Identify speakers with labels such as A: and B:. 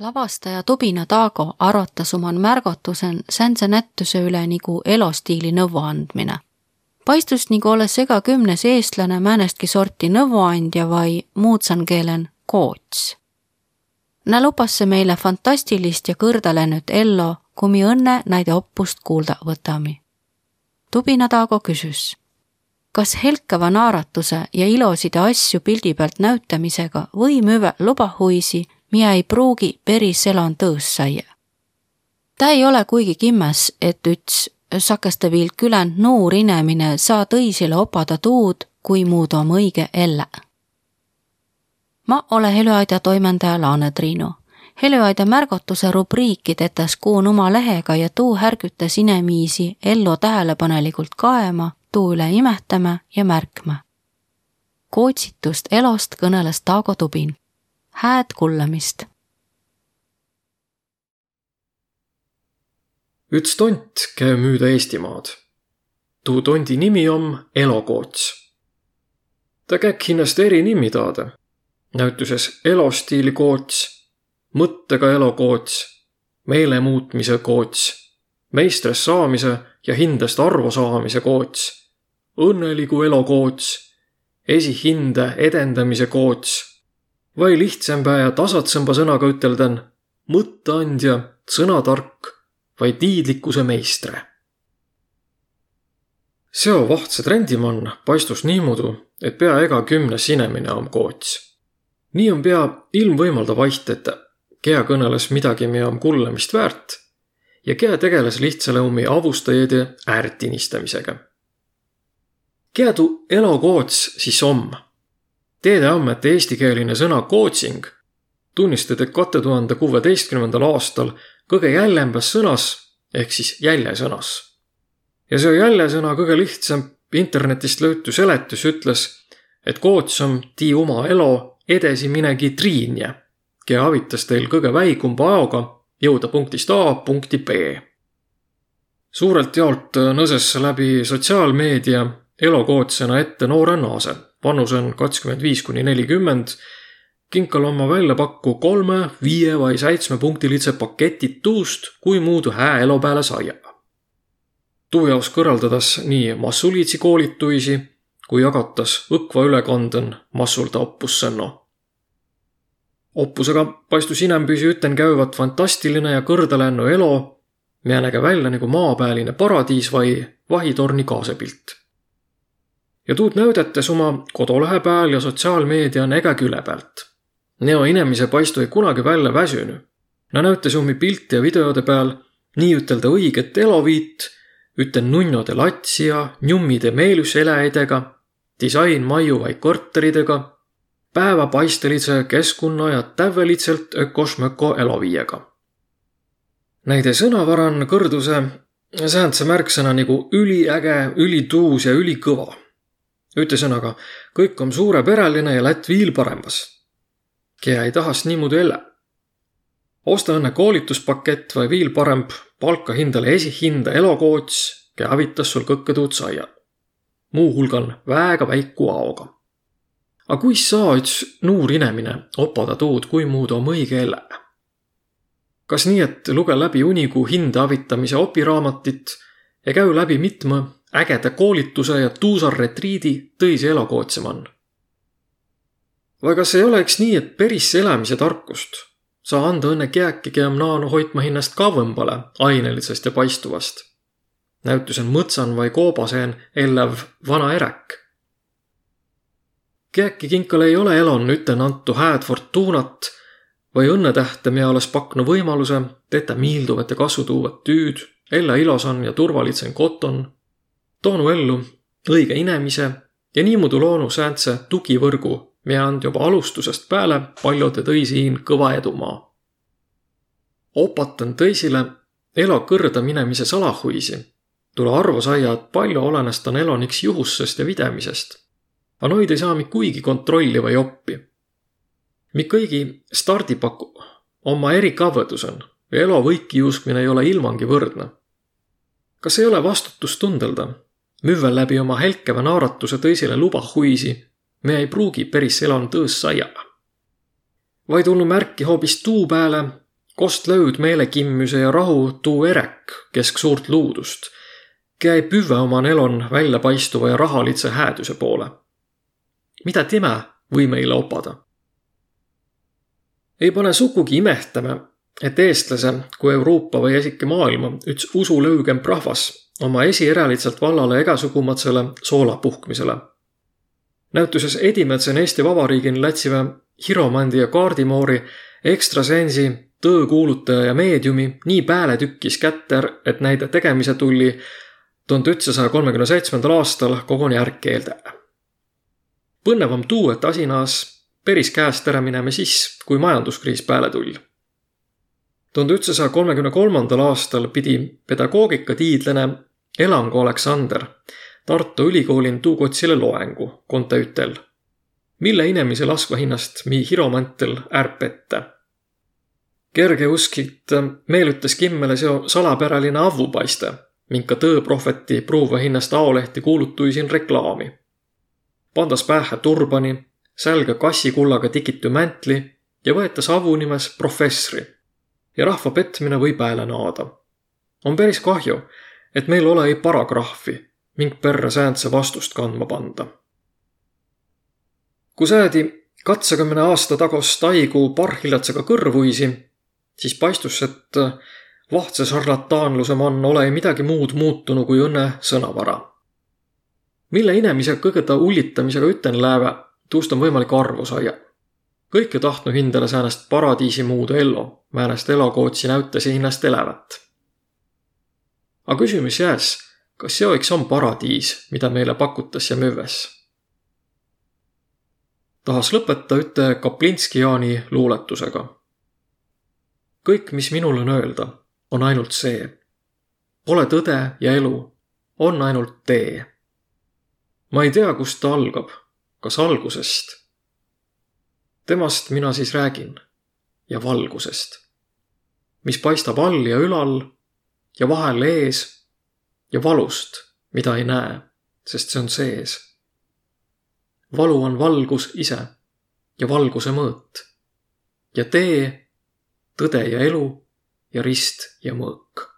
A: lavastaja Tubina Taago arvatas oman märgatusen säändse nättuse üle nagu elostiili nõu andmine. paistus nagu olles ega kümnes eestlane määnestki sorti nõuandja vai muutsan keelen koots. Nä lupas see meile fantastilist ja kõrdalenut ello, kui mi õnne näide oppust kuulda võtami. Tubina Taago küsis kas helkava naaratuse ja iloside asju pildi pealt näütamisega või müve lubahuisi miä ei pruugi peris elan tõõs saia. ta ei ole kuigi kimmes, et üts sakeste viil küländ noor inemine saa tõisile opada tuud, kui muud om õige elle. ma ole Helüaida toimendaja Laane Triinu. Helüaida märgatuse rubriiki tetas kuun oma lehega ja tuu härgütas inemiisi ellu tähelepanelikult kaema, tuu üle imetama ja märkma. kootsitust elost kõneles Taago Tubin hääd kuulamist.
B: üks tont käib müüda Eestimaad. tuu tondi nimi on Elokoots. ta käib hinnast eri nimi taada. näituses elostiili koots, mõttega elokoots, meele muutmise koots, meistrist saamise ja hindest arvu saamise koots, õnneliku elokoots, esihinde edendamise koots vai lihtsamba ja tasatsamba sõnaga ütelden mõtteandja, sõnatark vai tiidlikkuse meistre. seo vahtse trendimann paistus niimoodi, et pea ega kümnes inemine on koots. nii on pea ilmvõimalda vaiht, et kea kõneles midagi, mi on kuulamist väärt ja kea tegeles lihtsale ummi avustajate ääretinistamisega. kea tuu elokoots siis om teedeandmete eestikeeline sõna coaching tunnistati kahe tuhande kuueteistkümnendal aastal kõige jäljembas sõnas ehk siis jäljesõnas. ja see jäljesõna kõige lihtsam internetist löytu seletus ütles, et coach on tii oma elo edasi minegi triinja, kes avitas teil kõige väikumba aoga jõuda punktist A punkti B. suurelt jaolt nõses läbi sotsiaalmeedia elokootsena ette noore naase vanus on kakskümmend viis kuni nelikümmend. kinkal oma välja pakku kolme, viie või seitsmepunktilise paketid tuust, kui muudu hää elo peale saia. tuu jaoks kõrvaldades nii massuliitsi koolituisi, kui jagatas õkva ülekanden massulda oppussõnno. oppusega paistus inembüsi üten käivat fantastiline ja kõrdelennu elo, näge välja nagu maapealine paradiis või vahitorni kaasepilt ja tuud näüdates oma kodulehe peal ja sotsiaalmeedia näge küle pealt. Neo inemise paistu ei kunagi välja väsünü. Nä näütas ummi pilte ja videode peal nii-ütelda õiget eloviit, üten nunnode latsi ja njummide meeluseläjadega, disainmaju vaid korteridega, päevapaistelise keskkonna ja tävvelitselt ökosmöko eloviiega. Näide sõnavaran kõrduse säändse märksõna nagu üliäge, ülituus ja ülikõva ütlesõnaga, kõik on suurepereline ja lätt viil paremas. Kea ei tahas niimoodi elä. osta õnne koolituspakett või viil parem palka hindale esihinda elokoots, kea avitas sul kõkke tuud saia. muuhulgal väega väiku aoga. A kuis saa üts nuur inemine opada tuud, kui muudu om õige elä? kas nii, et luge läbi unigu hinde avitamise opiraamatit ja käü läbi mitme ägeda koolituse ja tuusar retriidi tõisi elukootsem või kas ei oleks nii, et päris elamise tarkust saa anda õnne kiäki, kem naanu hoidma hinnast kauempale ainelisest ja paistuvast. näütusen mõtsan või koobaseen ellev vana eräk. kiäki kinkal ei ole elon üten antu hääd fortuunat või õnnetähte, mida oleks pakkunud võimaluse tetä miilduvat ja kasvu tuuvat tüüd, ella ilosan ja turvalisen koton toonu ellu õige inemise ja niimoodi loonu sääntse tugivõrgu, mida on juba alustusest peale paljude tõi siin kõva edumaa. opatan tõisile elo kõrda minemise salahuisi. tule arvu saia, et palju olenes ta eloniks juhusest ja videmisest. aga noid ei saa mi kuigi kontrolli või oppi. mi kõigi stardipaku oma erikavõdus on ja elo võiki juuskmine ei ole ilmangi võrdne. kas ei ole vastutustundelda, müüvel läbi oma helkeva naaratuse tõisile lubahuisi, me ei pruugi päris elanud tõõs saia. vaid olnud märki hoopis tuu peale, kost löud meelekimmüse ja rahu tuu erek kesk suurt luudust, käi püvve oman elon väljapaistuva ja rahalitse hääduse poole. mida tema või meile opada? ei pane sugugi imehtama, et eestlase kui Euroopa või isegi maailma üks usulõugem rahvas oma esierälitselt vallale egasugumatsele soola puhkmisele. näituses Edimetsen Eesti Vabariigin lätsime Hiromandi ja Kaardimoori ekstrasensi, tõõkuulutaja ja meediumi nii pääle tükkis kätter, et näide tegemise tuli tuhande üheksasaja kolmekümne seitsmendal aastal koguni ärkkeelde. põnevam tuu, et asi naas päris käest ära minema siis, kui majanduskriis pääle tuli tuhande üheksasaja kolmekümne kolmandal aastal pidi pedagoogikatiidlane Elango Aleksander Tartu Ülikoolin tuukotsile loengu konta ütel, mille inemise laskva hinnast mi hiromantel ärpette. kergeusklit meelütas kimmele seo salapäraline avupaiste, minka tõõprohveti pruuva hinnast aolehti kuulutuisin reklaami. pandas pähe turbani, sälga kassikullaga tikitu mäntli ja võetas avu nimes professori ja rahva petmine võib hääle naada. on päris kahju, et meil ole ei paragrahvi ming perre sääntse vastust kandma panda. kui säädi katsakümne aasta tagost taigu parhillatsega kõrvuisi, siis paistus, et vahtse šarlataanluse man ole midagi muud muutunu kui õnne sõnavara. mille inemise kõige ta ullitamisega üten lääve, tuust on võimalik arvu saia kõik ju tahtnu hindele säänest paradiisi muudu ellu, määnest elokootsi näütasi hinnast elävat. A küsimus jääs, kas see iks on paradiis, mida meile pakutas ja müües? tahas lõpeta üte Kaplinski-Jaani luuletusega. kõik, mis minul on öelda, on ainult see. Pole tõde ja elu, on ainult tee. ma ei tea, kust ta algab, kas algusest temast mina siis räägin. Ja valgusest, mis paistab all ja ülal ja vahel ees ja valust, mida ei näe, sest see on sees. valu on valgus ise ja valguse mõõt. Ja tee, tõde ja elu ja rist ja mõõk